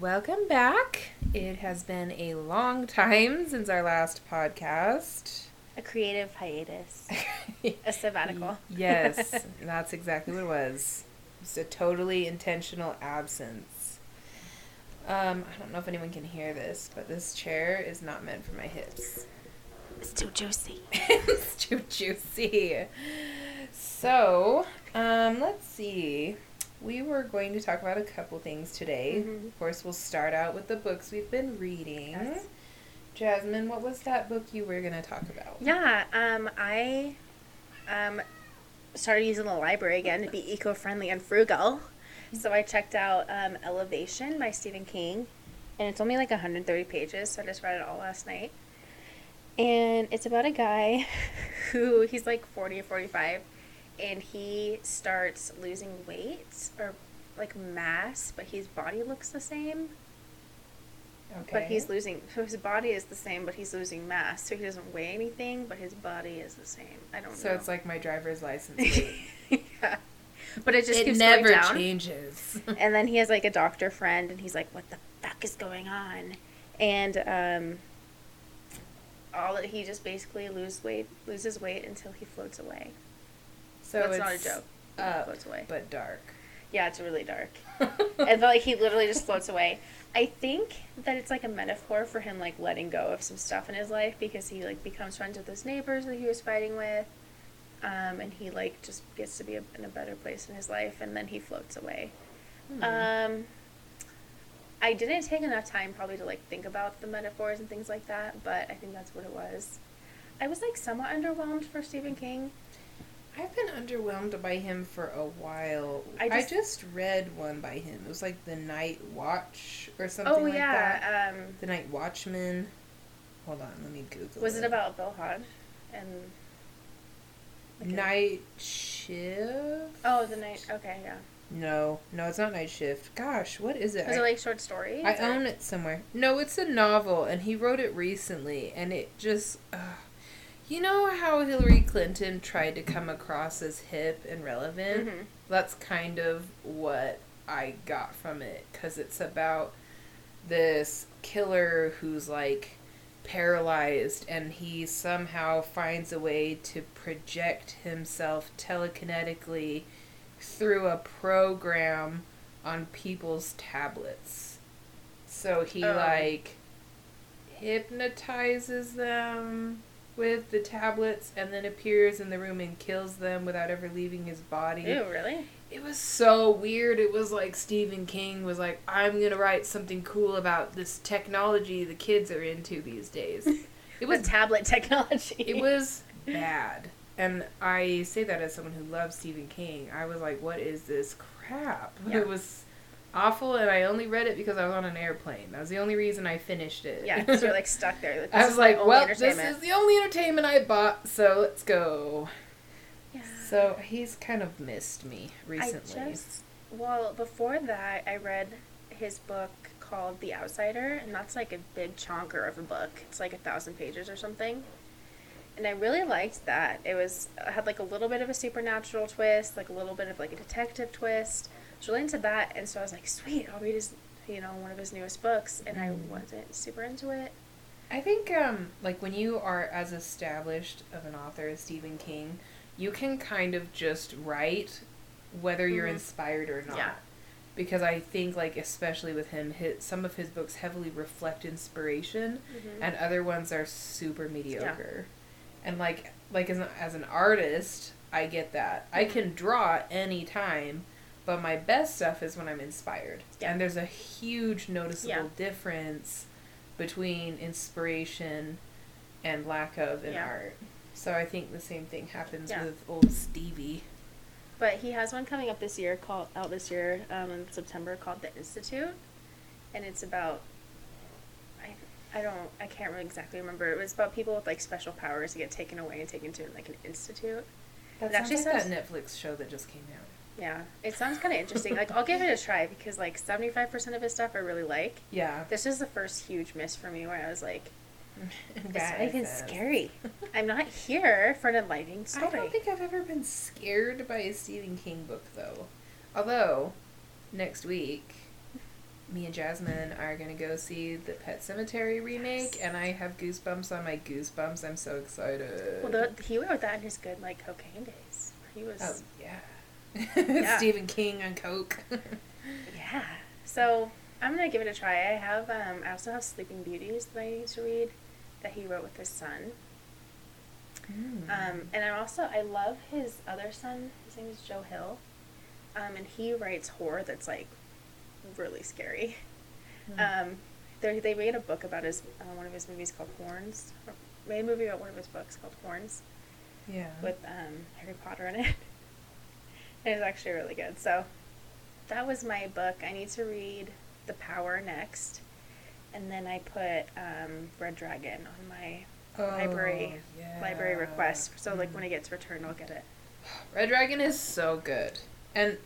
Welcome back. It has been a long time since our last podcast. A creative hiatus, a sabbatical. yes, that's exactly what it was. It's a totally intentional absence. Um, I don't know if anyone can hear this, but this chair is not meant for my hips. It's too juicy. it's too juicy. So, um, let's see. We were going to talk about a couple things today. Mhm. Of course, we'll start out with the books we've been reading. Yes. Jasmine, what was that book you were going to talk about? Yeah, um, I um, started using the library again to be eco-friendly and frugal. So I checked out um, Elevation by Stephen King, and it's only like 130 pages, so I just read it all last night. And it's about a guy who he's like 40 or 45, and he starts losing weight or like mass, but his body looks the same. Okay. But he's losing. So his body is the same, but he's losing mass. So he doesn't weigh anything, but his body is the same. I don't know. So know. it's like my driver's license. yeah. But it just it keeps never going down. changes. And then he has like a doctor friend, and he's like, "What the fuck is going on?" And um, all that he just basically lose weight, loses weight until he floats away. So That's it's not a joke. He Up, floats away. but dark. Yeah, it's really dark. and like he literally just floats away. I think that it's like a metaphor for him like letting go of some stuff in his life because he like becomes friends with his neighbors that he was fighting with, um, and he like just gets to be a, in a better place in his life, and then he floats away. Hmm. Um, I didn't take enough time probably to like think about the metaphors and things like that, but I think that's what it was. I was like somewhat underwhelmed for Stephen King. I've been underwhelmed by him for a while. I I just, just- read one by him. It was like The Night Watch or something oh like that. yeah, um, The Night Watchman. Hold on, let me Google was it about Bill Hodge and like a- Night Shift? Oh, the night. Okay, yeah. No, no, it's not Night Shift. Gosh, what is it? Was I, it like short stories? I or- own it somewhere. No, it's a novel, and he wrote it recently, and it just. Uh, you know how Hillary Clinton tried to come across as hip and relevant? Mhm. That's kind of what I got from it, because it's about this killer who's like paralyzed, and he somehow finds a way to project himself telekinetically through a program on people's tablets. So he Oh. like hypnotizes them with the tablets and then appears in the room and kills them without ever leaving his body. Ew, really? It was so weird. It was like Stephen King was like, I'm going to write something cool about this technology the kids are into these days. It was tablet technology. it was bad. And I say that as someone who loves Stephen King. I was like, what is this crap? Yeah. It was awful, and I only read it because I was on an airplane. That was the only reason I finished it. Yeah, because you're like stuck there. Like, I was like, well, this is the only entertainment I bought, so let's go. Yeah. So he's kind of missed me recently. I just well before that I read his book called The Outsider, and that's like a big chonker of a book. It's like a thousand pages or something. And I really liked that. It was it had like a little bit of a supernatural twist, like a little bit of like a detective twist. Was really into that, and so I was like, sweet, I'll read his, you know, one of his newest books. And I Mm. wasn't super into it. I think um like when you are as established of an author as Stephen King, you can kind of just write whether you're Mhm. inspired or not. Yeah. Because I think like especially with him, his, some of his books heavily reflect inspiration Mhm. and other ones are super mediocre. And like like as an, as an artist, I get that. I Mhm. can draw anytime, but my best stuff is when I'm inspired. Yeah. And there's a huge noticeable Yeah. difference between inspiration and lack of in Yeah. art. So I think the same thing happens with old Stevie. But he has one coming up this year called out this year um, in September called The Institute, and it's about I I don't I can't really exactly remember. It was about people with like special powers that get taken away and taken to like an institute. That It actually like says- that Netflix show that just came out. Yeah, it sounds kind of interesting. like I'll give it a try because like seventy five percent of his stuff I really like. Yeah. This is the first huge miss for me where I was like, it's That not even scary. I'm not here for an enlightening story. I don't think I've ever been scared by a Stephen King book though. Although, next week me and Jasmine are gonna go see the Pet Sematary remake, Yes. and I have goosebumps on my goosebumps. I'm so excited. Well, the, he wrote that in his good like cocaine days. He was oh yeah, Yeah. Stephen King on coke. yeah. So I'm gonna give it a try. I have um I also have Sleeping Beauties that I need to read that he wrote with his son. Mm. Um, and I'm also I love his other son. His name is Joe Hill, um, and he writes horror that's like really scary. Mm. Um, they they made a book about his uh, one of his movies called Horns. Or made a movie about one of his books called Horns yeah. with um, Harry Potter in it. and it's actually really good. So that was my book. I need to read The Power next, and then I put um, Red Dragon on my library Oh, yeah. library request. So like Mm. when it gets returned, I'll get it. Red Dragon is so good. And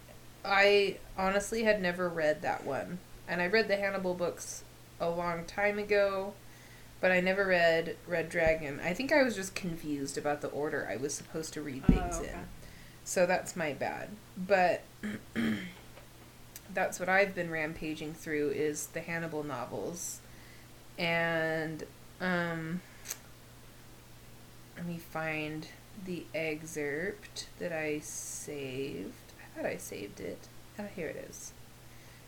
I honestly had never read that one. And I read the Hannibal books a long time ago, but I never read Red Dragon. I think I was just confused about the order I was supposed to read things Oh, okay. in. So that's my bad. But that's what I've been rampaging through is the Hannibal novels. And um let me find the excerpt that I saved. I thought I saved it. Oh, here it is.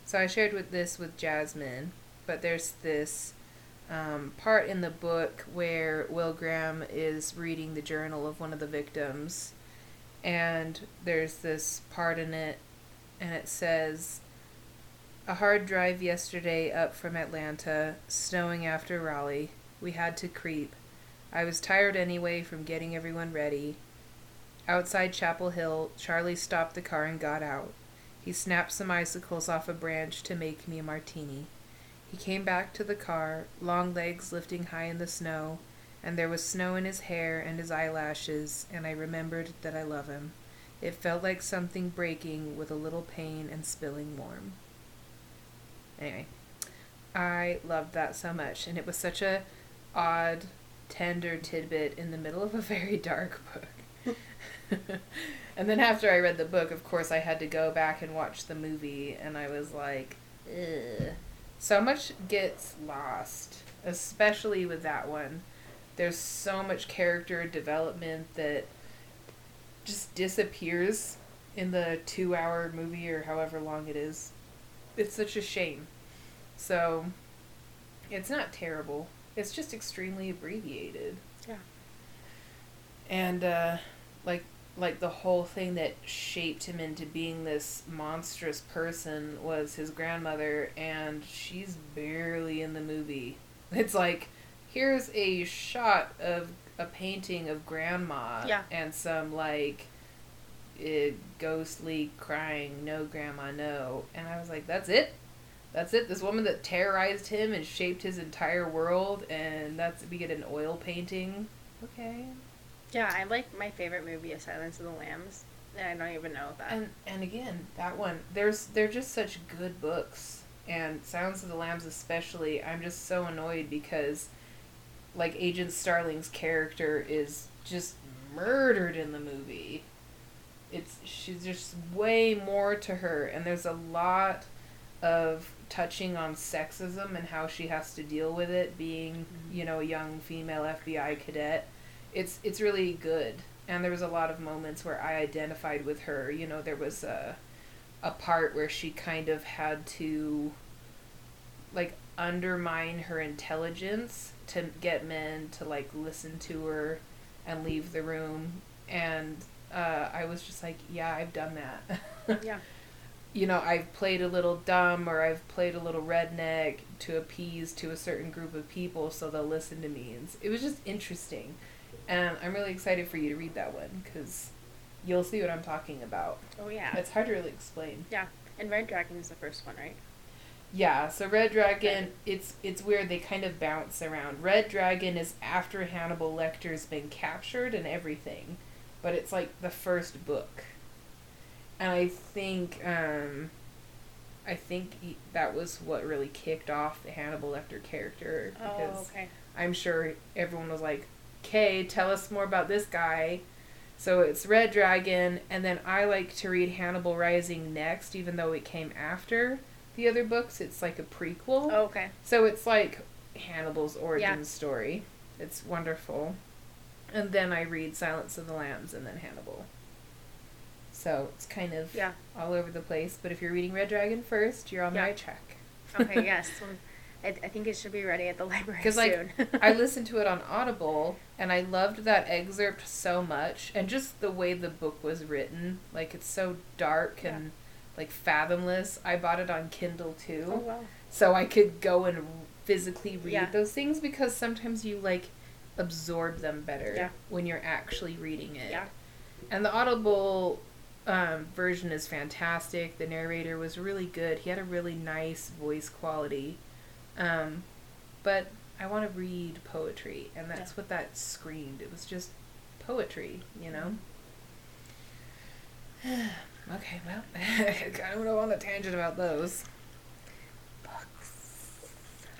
So I shared with this with Jasmine, but there's this um, part in the book where Will Graham is reading the journal of one of the victims, and there's this part in it, and it says, "A hard drive yesterday up from Atlanta, snowing after Raleigh. We had to creep. I was tired anyway from getting everyone ready. Outside Chapel Hill, Charlie stopped the car and got out. He snapped some icicles off a branch to make me a martini. He came back to the car, long legs lifting high in the snow, and there was snow in his hair and his eyelashes, and I remembered that I love him. It felt like something breaking with a little pain and spilling warm. Anyway, I loved that so much, and it was such a odd, tender tidbit in the middle of a very dark book. and then after I read the book, of course, I had to go back and watch the movie, and I was like, Ugh. so much gets lost, especially with that one. There's so much character development that just disappears in the two hour movie or however long it is. It's such a shame. So, it's not terrible. It's just extremely abbreviated. Yeah. And uh like like the whole thing that shaped him into being this monstrous person was his grandmother and she's barely in the movie. It's like here's a shot of a painting of grandma Yeah. and some like eh, ghostly crying no grandma no. And i was like that's it. That's it. This woman that terrorized him and shaped his entire world and that's we get an oil painting. Okay. Yeah, I like my favorite movie is Silence of the Lambs, and I don't even know that. and and again that one there's they're just such good books and Silence of the Lambs especially I'm just so annoyed because like Agent Starling's character is just murdered in the movie. It's she's just way more to her and there's a lot of touching on sexism and how she has to deal with it being Mhm. you know a young female FBI cadet. It's it's really good. And there was a lot of moments where I identified with her. You know there was a a part where she kind of had to like undermine her intelligence to get men to like listen to her and leave the room and uh, I was just like yeah I've done that yeah. you know, I've played a little dumb or I've played a little redneck to appease to a certain group of people so they'll listen to me. And it was just interesting. And I'm really excited for you to read that one because you'll see what I'm talking about. Oh yeah. It's hard to really explain. yeah. And Red Dragon is the first one, right? Yeah, so Red Dragon, it's it's weird. They kind of bounce around. Red Dragon is after Hannibal Lecter's been captured and everything, but it's like the first book. And I think um, I think he, that was what really kicked off the Hannibal Lecter character because Oh, okay. I'm sure everyone was like, "Okay, tell us more about this guy." So it's Red Dragon, and then I like to read Hannibal Rising next, even though it came after. The other books. It's like a prequel. Oh, okay. So it's like Hannibal's origin Yeah. story. It's wonderful. And then I read Silence of the Lambs and then Hannibal. So it's kind of Yeah. all over the place. But if you're reading Red Dragon first, you're on the Yeah. right track. Okay. yes. I, I think it should be ready at the library Because soon. like I listened to it on Audible and I loved that excerpt so much and just the way the book was written. Like it's so dark Yeah. and like fathomless. I bought it on Kindle too. oh wow. so I could go and physically read Yeah. those things because sometimes you like absorb them better Yeah. when you're actually reading it. Yeah. And the Audible um, version is fantastic. The narrator was really good. He had a really nice voice quality. Um, but I want to read poetry, and that's Yeah. what that screamed. It was just poetry, you know? okay, well, I kind of went on a tangent about those. Books.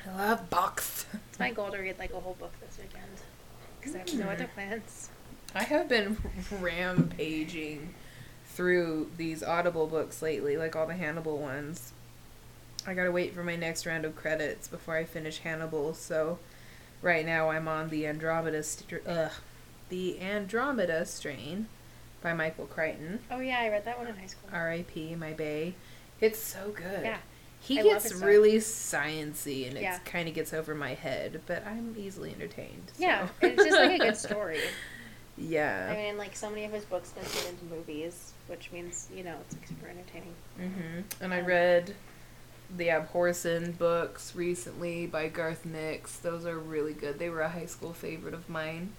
I love books. It's my goal to read like a whole book this weekend because I have no Hmm. other plans. I have been rampaging through these Audible books lately, like all the Hannibal ones. I gotta wait for my next round of credits before I finish Hannibal, so right now I'm on the Andromeda, str- ugh, the Andromeda strain by Michael Crichton. Oh yeah, I read that one in high school. R.I.P. My Bay. It's so good. Yeah. He I gets really sciency and Yeah. it kind of gets over my head, but I'm easily entertained. Yeah, it's just like a good story. yeah. I mean, like so many of his books been turned into movies, which means you know it's like super entertaining. Mm-hmm. And I Um, read the Abhorsen books recently by Garth Nix. Those are really good. They were a high school favorite of mine.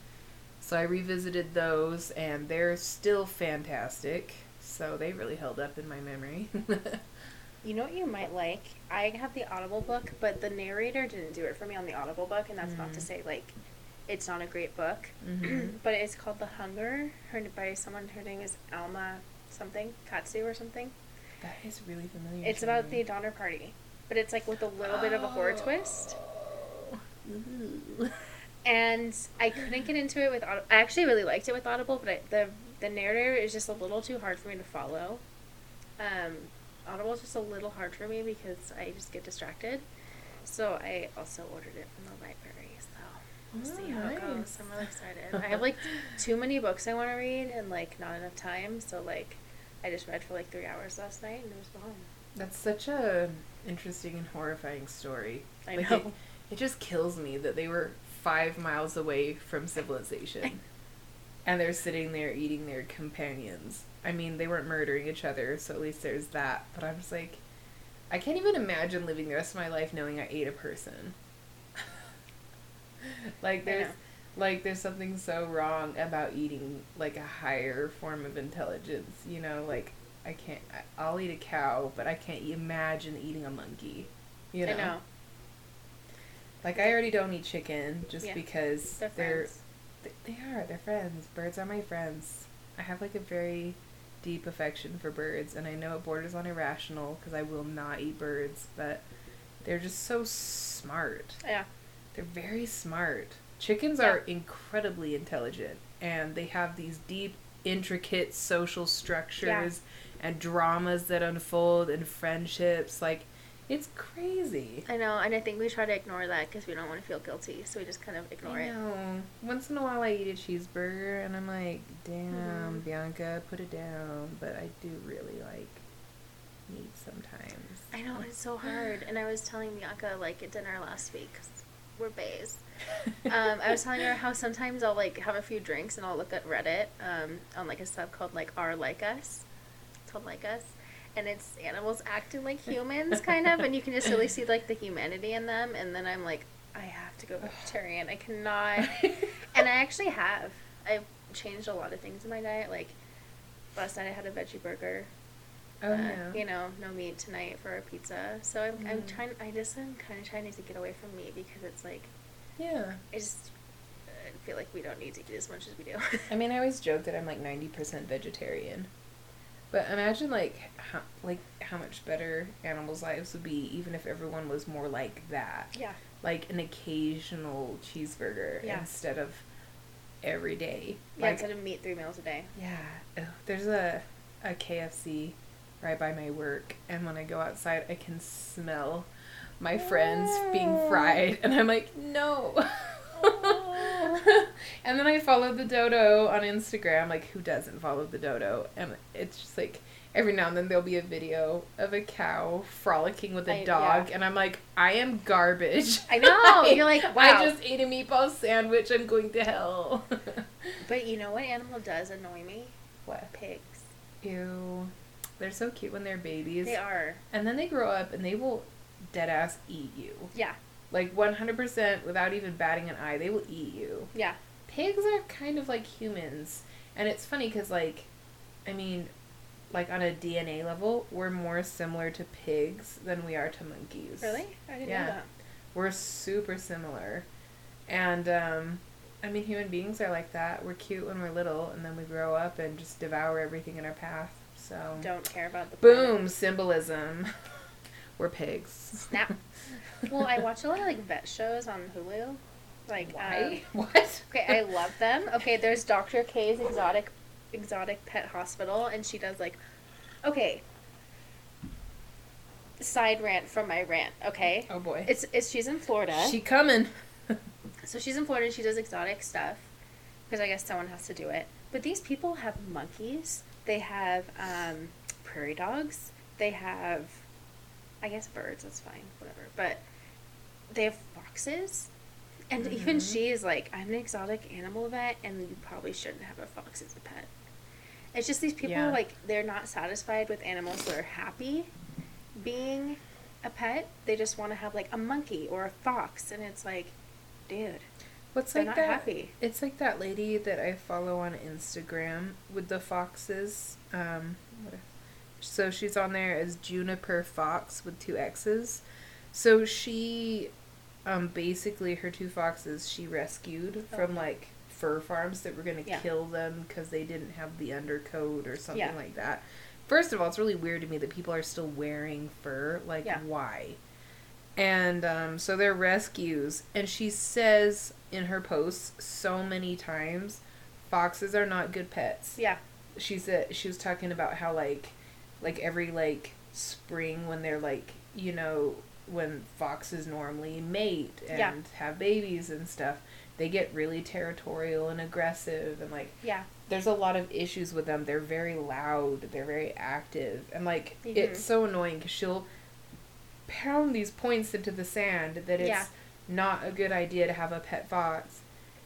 So I revisited those, and they're still fantastic. So they really held up in my memory. You know what you might like? I have the Audible book, but the narrator didn't do it for me on the Audible book, and that's not to Mhm. say like it's not a great book. Mhm. but it's called The Hunger, her by someone. Her name is Alma something Katsu or something. that is really familiar. It's about me. the Donner Party, but it's like with a little bit of a horror twist. And I couldn't get into it with Audible. I actually really liked it with Audible, but I, the the narrator is just a little too hard for me to follow. Um, Audible is just a little hard for me because I just get distracted. So I also ordered it from the library. So we'll see Oh, how it goes. I'm really excited. I have like too many books I want to read and like not enough time. So like I just read for like three hours last night and it was fun. That's such a interesting and horrifying story. I Like, know. It, it just kills me that they were five miles away from civilization, and they're sitting there eating their companions. I mean, they weren't murdering each other, so at least there's that. But I'm just like, I can't even imagine living the rest of my life knowing I ate a person. like there's like there's something so wrong about eating like a higher form of intelligence you know like i can't i'll eat a cow but i can't imagine eating a monkey you know, I know. Like i already don't eat chicken just Yeah. because They're they're, they are they're friends birds are my friends i have like a very deep affection for birds and i know it borders on irrational because i will not eat birds but they're just so smart Yeah. they're very smart. Chickens Yeah. are incredibly intelligent and they have these deep, intricate social structures and dramas that unfold and friendships. Like, it's crazy. I know, and I think we try to ignore that because we don't want to feel guilty, so we just kind of ignore I it. know. Once in a while, I eat a cheeseburger and I'm like, damn, Mhm. Bianca, put it down. But I do really like meat sometimes. I know it's so hard, and I was telling Bianca like at dinner last week, 'cause we're bays. Um, I was telling her how sometimes I'll like have a few drinks and I'll look at Reddit um, on like a sub called like R Like Us. It's called Like Us, and it's animals acting like humans, kind of, and you can just really see like the humanity in them. And then I'm like, I have to go vegetarian. I cannot. and I actually have. I've changed a lot of things in my diet. Like last night I had a veggie burger. Oh, uh, yeah. You know, no meat tonight for a pizza. So I'm, I'm Mm. trying. I just am kind of trying to get away from meat because it's like Yeah. I just uh, feel like we don't need to eat as much as we do. I mean, I always joke that I'm like ninety percent vegetarian, but imagine like how like how much better animals' lives would be even if everyone was more like that. yeah. Like an occasional cheeseburger Yeah. instead of every day. Yeah. Like, Instead of meat three meals a day. yeah. Ugh, there's a a KFC right by my work, and when I go outside, I can smell my friends being fried, and I'm like, no. and then I follow the dodo on Instagram. Like, who doesn't follow the dodo? And it's just like every now and then there'll be a video of a cow frolicking with a I- dog, yeah. and I'm like, I am garbage. I know. You're like, wow. I just ate a meatball sandwich. I'm going to hell. But you know what animal does annoy me? what? Pigs. Ew. They're so cute when they're babies. They are. And then they grow up and they will dead ass eat you. Yeah. Like 100% without even batting an eye, they will eat you. Yeah. Pigs are kind of like humans. And it's funny because, like, I mean, like on a DNA level, we're more similar to pigs than we are to monkeys. Really? I didn't Yeah. know that. We're super similar. And, um, I mean, human beings are like that. We're cute when we're little, and then we grow up and just devour everything in our path. So, Don't care about the planet. boom, symbolism. we're pigs. Snap. Well, I watch a lot of like vet shows on Hulu. Like Why? um, what? okay, I love them. Okay, there's Dr. K's exotic exotic pet hospital and she does like okay. Side rant from my rant, okay? Oh boy. It's it's she's in Florida. she coming. So she's in Florida and she does exotic stuff because I guess someone has to do it. But these people have monkeys. They have um, prairie dogs. They have, I guess, birds. That's fine. But they have foxes. And even Mhm. she is like, I'm an exotic animal vet, and you probably shouldn't have a fox as a pet. It's just these people, Yeah. like, they're not satisfied with animals that are happy being a pet. They just want to have, like, a monkey or a fox. And it's like, dude, What's they're like not that? happy. It's like that lady that I follow on Instagram with the foxes. Um, so she's on there as Juniper Fox with two X's. So she, um, basically her two foxes she rescued Oh. from like fur farms that were gonna Yeah. kill them because they didn't have the undercoat or something Yeah. like that. First of all, it's really weird to me that people are still wearing fur. Like, Yeah. why? And um, so they're rescues. And she says in her posts so many times, foxes are not good pets. Yeah. She said she was talking about how like, like every like spring when they're like you know when foxes normally mate and Yeah. have babies and stuff, they get really territorial and aggressive and like Yeah. there's a lot of issues with them. They're very loud. They're very active, and like Mhm. it's so annoying because she'll pound these points into the sand that it's Yeah. not a good idea to have a pet fox.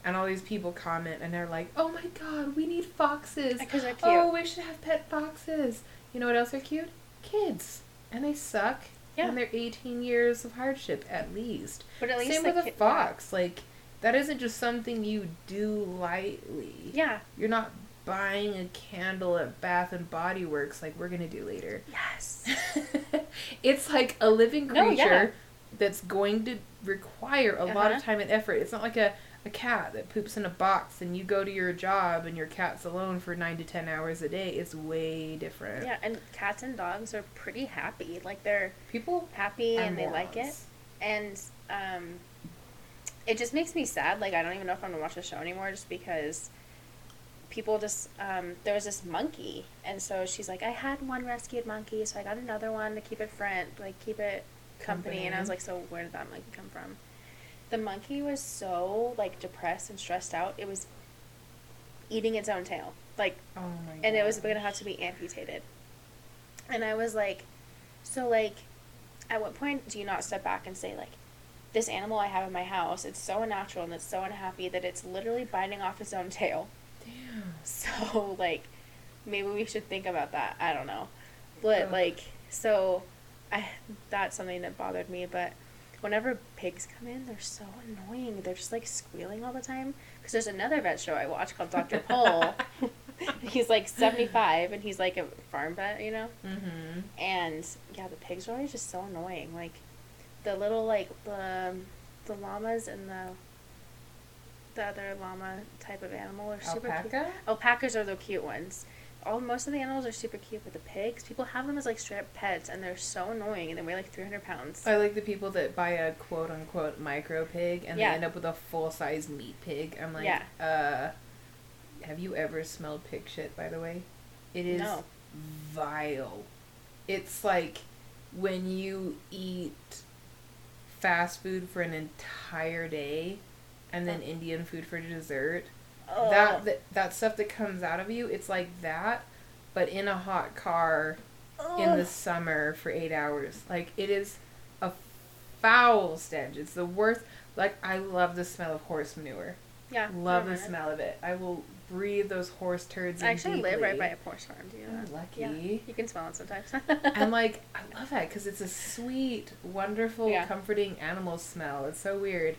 And all these people comment and they're like, "Oh my god, we need foxes! Because they're cute. Oh, we should have pet foxes." You know what else are cute? Kids, and they suck. Yeah. And they're 18 years of hardship at least. But at least Same with a fox. Like that isn't just something you do lightly. Yeah. You're not buying a candle at Bath and Body Works like we're gonna do later. Yes. it's like a living No, creature yeah. that's going to require a lot Uh-huh. of time and effort. It's not like a, a cat that poops in a box and you go to your job and your cat's alone for nine to ten hours a day. is way different. Yeah, and cats and dogs are pretty happy. Like they're People happy and they like it. And um it just makes me sad. Like I don't even know if I'm gonna watch the show anymore just because people just um there was this monkey and so she's like, I had one rescued monkey, so I got another one to keep it friend like keep it company, and I was like, So where did that monkey come from? The monkey was so like depressed and stressed out, it was eating its own tail. Like Oh and it was going to have to be amputated. And I was like, so like, at what point do you not step back and say like, this animal I have in my house, it's so unnatural and it's so unhappy that it's literally biting off its own tail. Damn. So like, maybe we should think about that. I don't know, but Ugh. like, so, I that's something that bothered me. But whenever pigs come in, they're so annoying. They're just like squealing all the time. Because there's another vet show I watch called Dr. Pol. he's like 75 and he's like a farm vet, you know? Mm-hmm. And yeah, the pigs are always just so annoying. Like the little like the the llamas and the the other llama type of animal are super cute. Alpacas are the cute ones. All most of the animals are super cute, but the pigs, people have them as like straight up pets, and they're so annoying, and they weigh like 300 pounds. I like the people that buy a quote unquote micro pig and Yeah. they end up with a full size meat pig. I'm like, Yeah. uh, have you ever smelled pig shit? By the way, it is No. vile. it's like when you eat fast food for an entire day and then Indian food for dessert. Oh. That, that that stuff that comes out of you, it's like that, but in a hot car in the summer for eight hours. Like it is a foul stench. It's the worst. Like I love the smell of horse manure. yeah. Love the smell of it. I will breathe those horse turds. I in actually live right by a horse farm. Do you know that? lucky. Yeah, you can smell it sometimes. and like I love that because it's a sweet, wonderful, Yeah. comforting animal smell. It's so weird.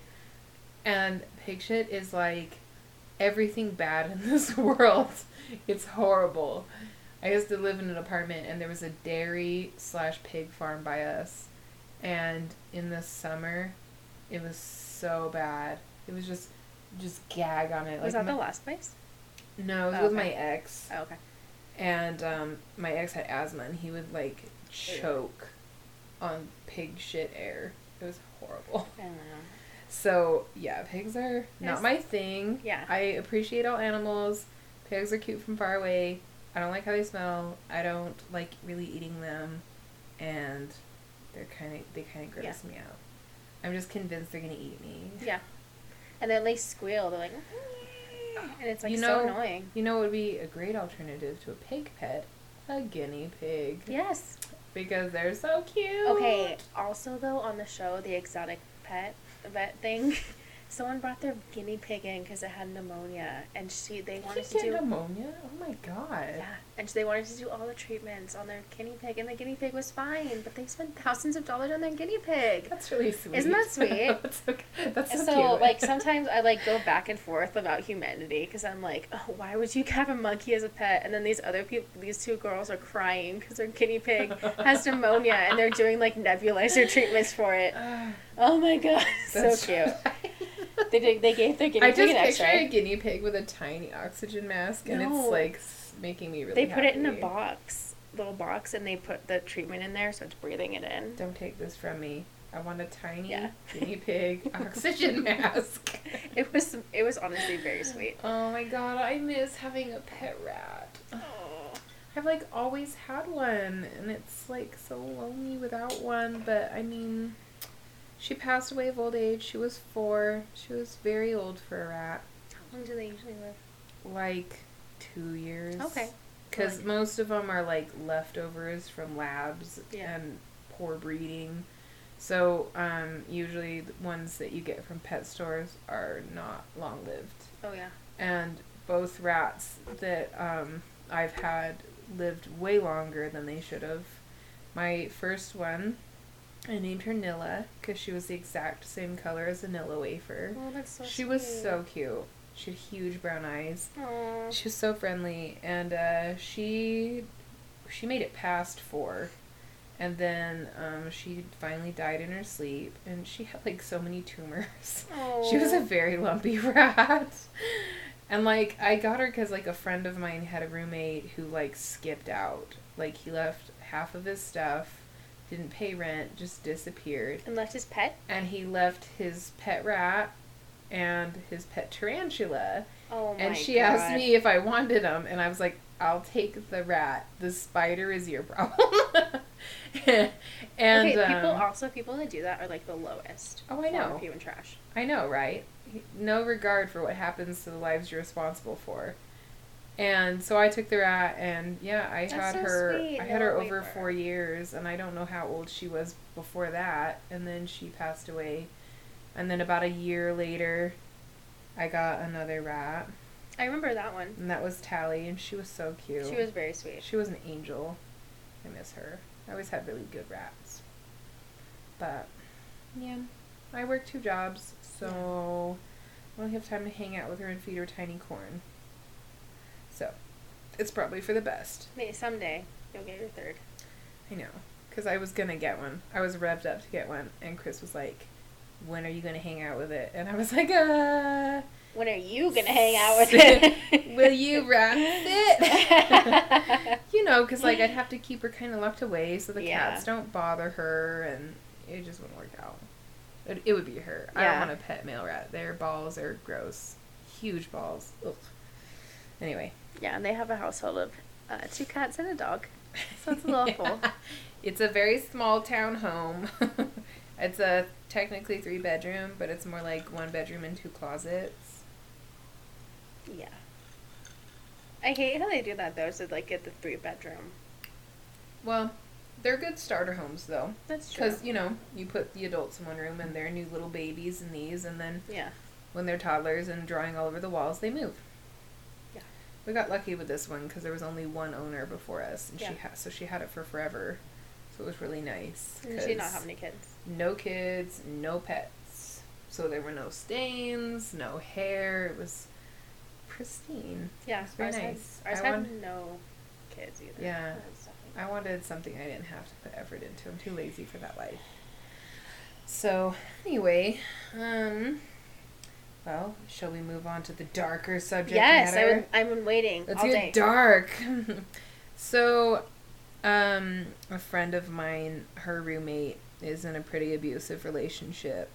And pig shit is like everything bad in this world. It's horrible. I used to live in an apartment and there was a dairy slash pig farm by us. And in the summer, it was so bad. It was just, just gag on it. was like that my- the last place? No, it was Oh, with okay. my ex Oh, okay. and um, my ex had asthma and he would like choke on pig shit air it was horrible I don't know. So yeah pigs are not my thing. Yeah. i appreciate all animals. Pigs are cute from far away. I don't like how they smell. I don't like really eating them. And they're kind of they kind of gross me out. I'm just convinced they're gonna eat me. Yeah. And then they squeal. They're like, and it's like You so annoying. you know what would be a great alternative to a pig pet? A guinea pig. Yes. because they're so cute. Okay. Also, though, on the show, the exotic pet vet thing, someone brought their guinea pig in because it had pneumonia, and she they wanted to do pneumonia. Oh my god. yeah, and so they wanted to do all the treatments on their guinea pig, and the guinea pig was fine, but they spent thousands of dollars on their guinea pig. That's really sweet. Isn't that sweet? That's so, that's so, so, cute. like sometimes I like go back and forth about humanity because I'm like, oh, why would you have a monkey as a pet? And then these other people, these two girls are crying because their guinea pig has pneumonia and they're doing like nebulizer treatments for it. Oh my god, so cute. right. They did, they gave their guinea I pig just picture a X-ray. guinea pig with a tiny oxygen mask, and No. it's like making me really. They put it in a box, little box, and they put the treatment in there so it's breathing it in. Don't take this from me. I want a tiny Yeah. guinea pig oxygen mask. It was it was honestly very sweet. Oh my god, I miss having a pet rat. I've like always had one, and it's like so lonely without one. But I mean, she passed away of old age. She was four. She was very old for a rat. How long do they usually live? Like two years. Okay. Because Like- most of them are like leftovers from labs Yeah. and poor breeding. So um, usually the ones that you get from pet stores are not long lived. Oh yeah. And both rats that um, I've had lived way longer than they should have. My first one, I named her Nilla because she was the exact same color as a Nilla wafer. Oh, that's so. she was so cute. She had huge brown eyes. Aww. She was so friendly, and uh, she she made it past four, and then um, she finally died in her sleep, and she had like so many tumors. She was a very lumpy rat. And like I got her cuz like a friend of mine had a roommate who like skipped out. Like he left half of his stuff, didn't pay rent, just disappeared. and left his pet. And he left his pet rat and his pet tarantula. Oh my and she god. asked me if I wanted them and I was like, "I'll take the rat. The spider is your problem." and okay, people um, also people that do that are like the lowest. Oh, I know. Human trash. I know, right? No regard for what happens to the lives you're responsible for. And so I took the rat, and yeah, I That's had so her. sweet. I had No, her over four years, and I don't know how old she was before that. And then she passed away, and then about a year later, I got another rat, I remember that one. and that was Tally, and she was so cute. She was very sweet. She was an angel. I miss her. I always had really good rats. But yeah, I work two jobs, so I only have time to hang out with her and feed her tiny corn. So it's probably for the best. Maybe someday you'll get your third. I know, because I was gonna get one. I was revved up to get one, and Chris was like, "When are you gonna hang out with it?" And I was like, "Uh." When are you gonna hang out with it? Will you rat it? you know, because like I'd have to keep her kind of locked away so the Yeah. cats don't bother her, and it just wouldn't work out. It, it would be her. I don't want a pet male rat. Their balls are gross, huge balls. Ugh. Anyway, yeah, and they have a household of uh, two cats and a dog. So it's a little full. It's a very small town home. It's a technically three bedroom, but it's more like one bedroom and two closets. Yeah. I hate how they do that though. So like get the three bedroom. Well, they're good starter homes though, That's true. because you know you put the adults in one room and their new little babies in these, and then yeah. when they're toddlers and drawing all over the walls, they move. Yeah. We got lucky with this one because there was only one owner before us, and she Yeah. had so she had it for forever, so it was really nice. And she not have any kids. No kids, no pets, so there were no stains, no hair. It was pristine. Yeah. It's very ours had- nice. Ours I had want- no kids either. Yeah. It was nothing. I wanted something I didn't have to put effort into. I'm too lazy for that life. So anyway, um, well, shall we move on to the darker subject Yes, I matter? would, I've been waiting Let's all get day. dark. so, um, a friend of mine, her roommate, is in a pretty abusive relationship.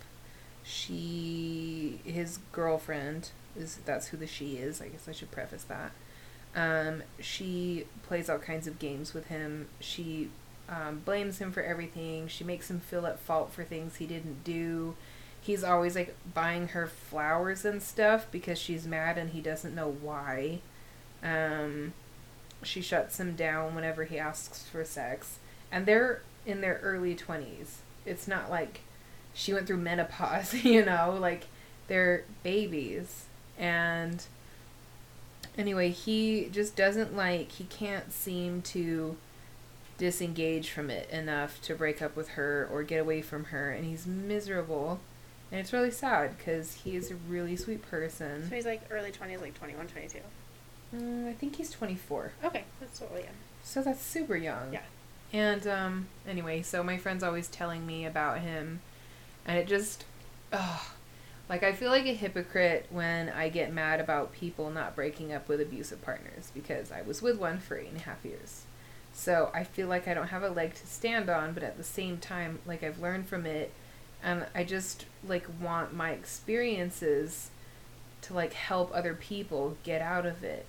She, his girlfriend, is that's who the she is. I guess I should preface that. Um, she plays all kinds of games with him. She um, blames him for everything. She makes him feel at fault for things he didn't do. He's always like buying her flowers and stuff because she's mad and he doesn't know why. Um, she shuts him down whenever he asks for sex. And they're in their early 20s. It's not like she went through menopause, you know, like they're babies. And anyway, he just doesn't like, he can't seem to disengage from it enough to break up with her or get away from her. And he's miserable. And it's really sad because he is a really sweet person. So he's like early 20s, like 21, 22. Mm, I think he's 24. Okay, that's totally young. So that's super young. Yeah. And um anyway, so my friend's always telling me about him and it just ugh, like I feel like a hypocrite when I get mad about people not breaking up with abusive partners because I was with one for eight and a half years. So I feel like I don't have a leg to stand on, but at the same time, like I've learned from it and I just like want my experiences to like help other people get out of it.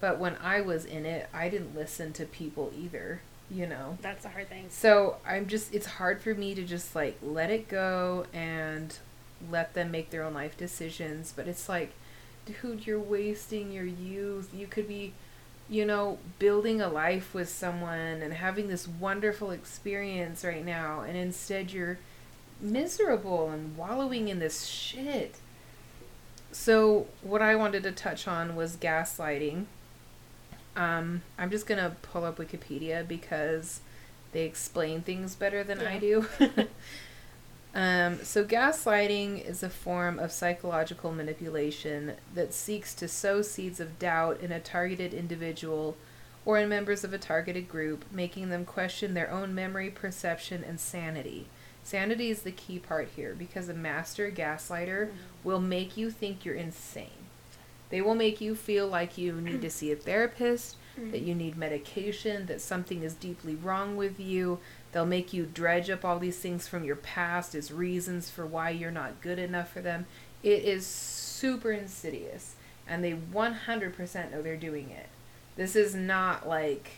But when I was in it, I didn't listen to people either, you know. That's the hard thing. So I'm just, it's hard for me to just like let it go and let them make their own life decisions. But it's like, dude, you're wasting your youth. You could be, you know, building a life with someone and having this wonderful experience right now. And instead you're miserable and wallowing in this shit. So, what I wanted to touch on was gaslighting. Um, I'm just gonna pull up Wikipedia because they explain things better than I do. um, so, gaslighting is a form of psychological manipulation that seeks to sow seeds of doubt in a targeted individual or in members of a targeted group, making them question their own memory, perception, and sanity. Sanity is the key part here because a master gaslighter will make you think you're insane. They will make you feel like you need to see a therapist, mm-hmm. that you need medication, that something is deeply wrong with you. They'll make you dredge up all these things from your past as reasons for why you're not good enough for them. It is super insidious, and they 100% know they're doing it. This is not like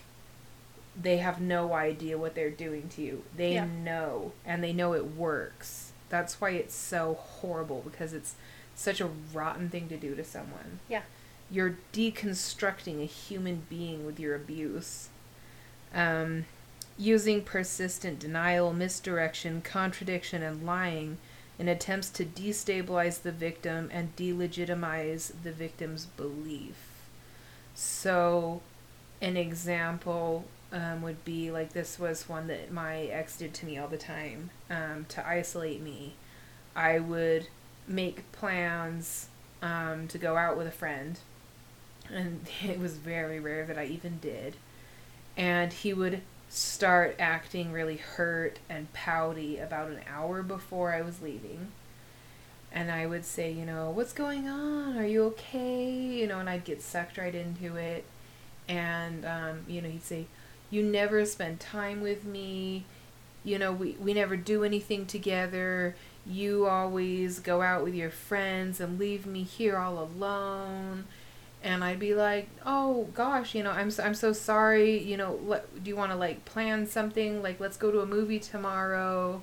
they have no idea what they're doing to you. They Yeah. know, and they know it works. That's why it's so horrible because it's such a rotten thing to do to someone. Yeah. You're deconstructing a human being with your abuse. Um, using persistent denial, misdirection, contradiction, and lying in attempts to destabilize the victim and delegitimize the victim's belief. So, an example um, would be like this was one that my ex did to me all the time um, to isolate me. I would make plans um, to go out with a friend, and it was very rare that I even did. And he would start acting really hurt and pouty about an hour before I was leaving. And I would say, you know, what's going on? Are you okay? You know, and I'd get sucked right into it. And, um, you know, he'd say, you never spend time with me. You know, we, we never do anything together. You always go out with your friends and leave me here all alone. and I'd be like, "Oh gosh, you know, I'm so, I'm so sorry. You know, let, do you want to like plan something? Like, let's go to a movie tomorrow."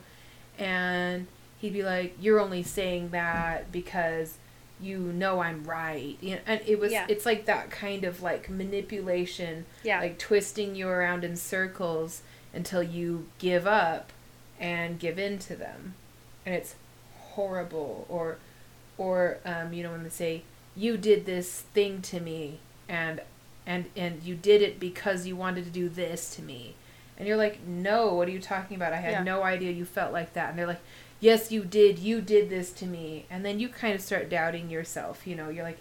And he'd be like, "You're only saying that because you know I'm right." You know, and it was Yeah. it's like that kind of like manipulation, Yeah. like twisting you around in circles until you give up and give in to them, and it's horrible. Or, or um, you know, when they say you did this thing to me and and and you did it because you wanted to do this to me and you're like no what are you talking about i had Yeah. no idea you felt like that and they're like yes you did you did this to me and then you kind of start doubting yourself you know you're like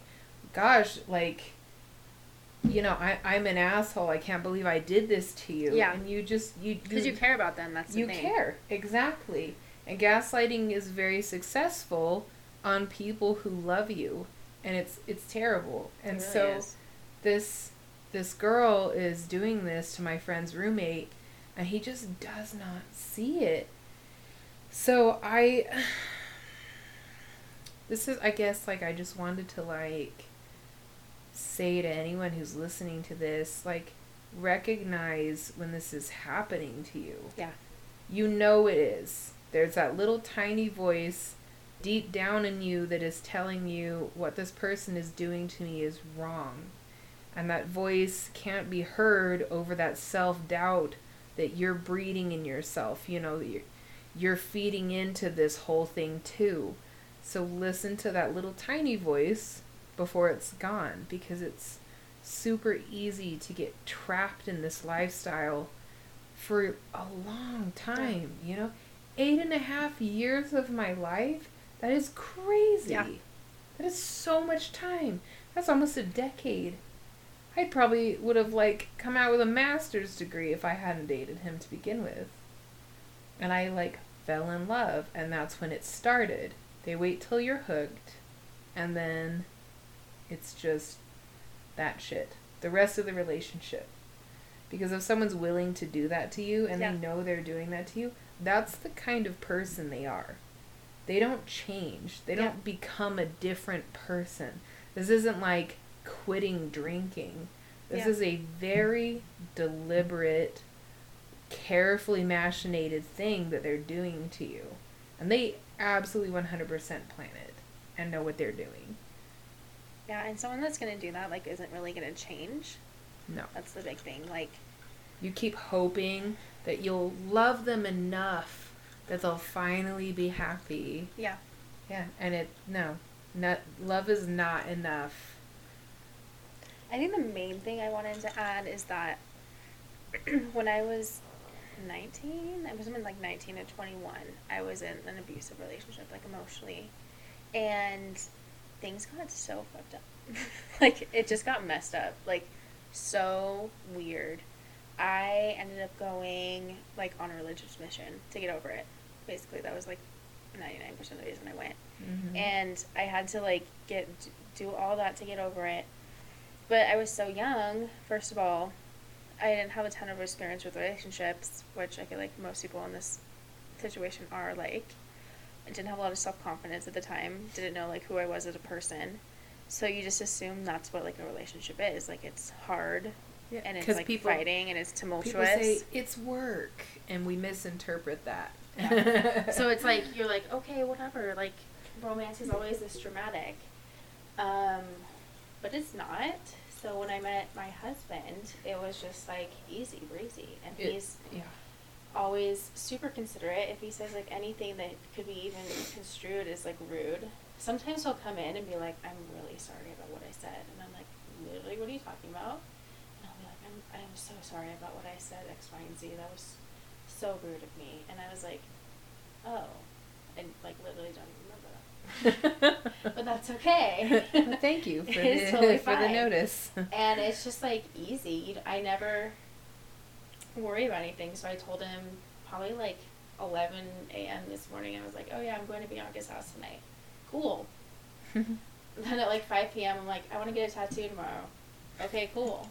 gosh like you know I, i'm an asshole i can't believe i did this to you Yeah. and you just you Because you care about them. That's the you thing. care exactly and gaslighting is very successful on people who love you and it's it's terrible It and really so is. this this girl is doing this to my friend's roommate and he just does not see it so i this is i guess like i just wanted to like say to anyone who's listening to this like recognize when this is happening to you Yeah. you know it is there's that little tiny voice deep down in you that is telling you what this person is doing to me is wrong. And that voice can't be heard over that self doubt that you're breeding in yourself. You know, you're, you're feeding into this whole thing too. So listen to that little tiny voice before it's gone because it's super easy to get trapped in this lifestyle for a long time, you know? Eight and a half years of my life? That is crazy. Yeah. That is so much time. That's almost a decade. I probably would have like come out with a master's degree if I hadn't dated him to begin with. And I like fell in love and that's when it started. They wait till you're hooked and then it's just that shit. The rest of the relationship. Because if someone's willing to do that to you and Yeah. they know they're doing that to you, that's the kind of person they are. They don't change. They Yeah. don't become a different person. This isn't like quitting drinking. This Yeah. is a very deliberate, carefully machinated thing that they're doing to you. And they absolutely 100% plan it and know what they're doing. Yeah, and someone that's gonna do that like isn't really gonna change. No. That's the big thing. Like, You keep hoping that you'll love them enough that they'll finally be happy. yeah, Yeah, and it no, not love is not enough. I think the main thing I wanted to add is that when I was 19, I was in like 19 to 21, I was in an abusive relationship, like emotionally, and things got so fucked up. like it just got messed up, like so weird. I ended up going like on a religious mission to get over it. Basically, that was like 99% of the reason I went Mhm. and I had to like get do all that to get over it. But I was so young. First of all, I didn't have a ton of experience with relationships, which I feel like most people in this situation are like. I didn't have a lot of self confidence at the time. Didn't know like who I was as a person. So you just assume that's what like a relationship is. Like it's hard Yeah, and it's 'cause like people- fighting and it's tumultuous. People say it's work, and we misinterpret that. Yeah. so it's like you're like okay whatever like romance is always this dramatic um but it's not so when i met my husband it was just like easy breezy and It- he's yeah. always super considerate if he says like anything that could be even construed as like rude sometimes he'll come in and be like i'm really sorry about what i said and i'm like literally what are you talking about and i'll be like i'm, I'm so sorry about what i said x y and z that was so rude of me and i was like oh and like literally don't even remember that but that's okay Thank you for the totally for the notice. and it's just like easy. I never worry about anything. So I told him probably like 11 a.m. this morning. I was like, oh yeah, I'm going to Bianca's house tonight. Cool. Then at like 5 p.m., I'm like, I want to get a tattoo tomorrow. Okay, cool.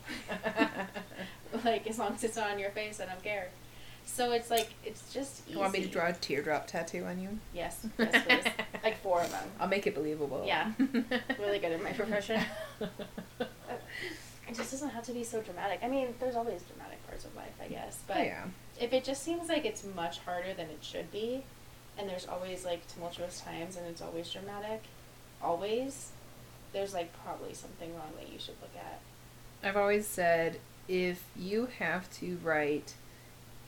like as long as it's not on your face, I don't care. So it's like it's just easy. you want me to draw a teardrop tattoo on you? Yes, yes, please. like four of them. I'll make it believable. Yeah. Really good in my profession. it just doesn't have to be so dramatic. I mean, there's always dramatic parts of life, I guess, but yeah. if it just seems like it's much harder than it should be, and there's always like tumultuous times and it's always dramatic, always, there's like probably something wrong that you should look at. I've always said if you have to write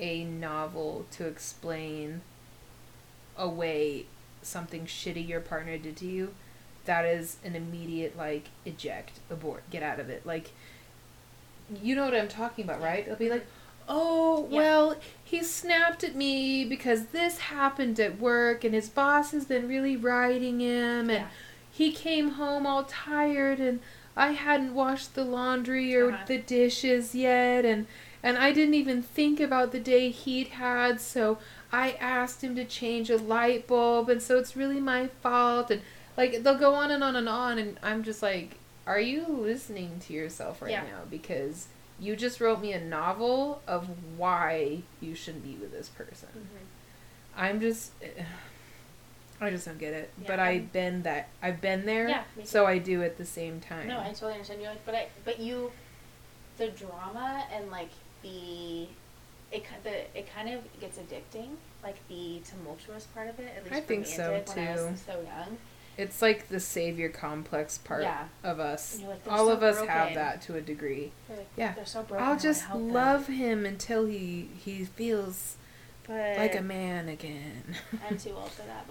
a novel to explain away something shitty your partner did to you, that is an immediate like eject, abort, get out of it. Like you know what I'm talking about, right? It'll be like, "Oh, Yeah. well, he snapped at me because this happened at work and his boss has been really riding him and Yeah. he came home all tired and I hadn't washed the laundry or Uh-huh. the dishes yet and and I didn't even think about the day he'd had so I asked him to change a light bulb and so it's really my fault and like they'll go on and on and on and I'm just like are you listening to yourself right Yeah. now because you just wrote me a novel of why you shouldn't be with this person. I'm just I just don't get it. Yeah, but I've been that I've been there. Yeah, too. so I do at the same time. No, I totally understand. You're like, but I, but you, the drama and like the, it the it kind of gets addicting. Like the tumultuous part of it. At least I think so, did when I was too. so young. It's like the savior complex part Yeah. of us. Like, All so of us have that to a degree. Like, Yeah. they're so broken. I'll just help them. love him until he he feels but like a man again. I'm too old for that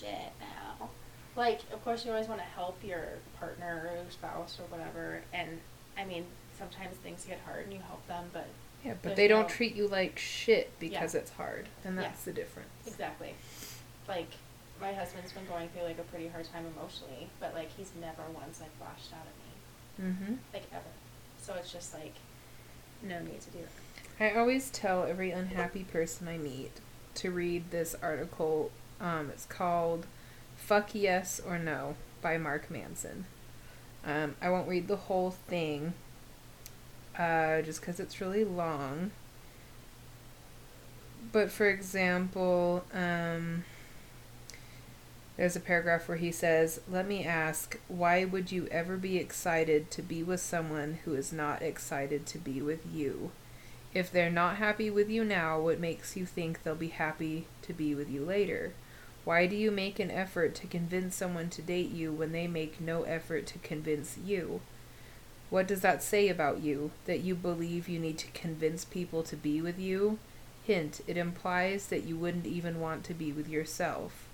bullshit now. Like, of course, you always want to help your partner or spouse or whatever. And I mean, sometimes things get hard and you help them, but yeah, but they don't treat you like shit because it's hard, and Yeah. that's the difference. Exactly. Like my husband's been going through like a pretty hard time emotionally, but like he's never once like lashed out at me, Mm-hmm. like ever. So it's just like no need to do that. I always tell every unhappy person I meet to read this article. Um, it's called "Fuck Yes or No" by Mark Manson. Um, I won't read the whole thing, uh, just because it's really long. But for example, um, there's a paragraph where he says, Let me ask, why would you ever be excited to be with someone who is not excited to be with you? If they're not happy with you now, what makes you think they'll be happy to be with you later? Why do you make an effort to convince someone to date you when they make no effort to convince you? What does that say about you? That you believe you need to convince people to be with you? Hint, it implies that you wouldn't even want to be with yourself.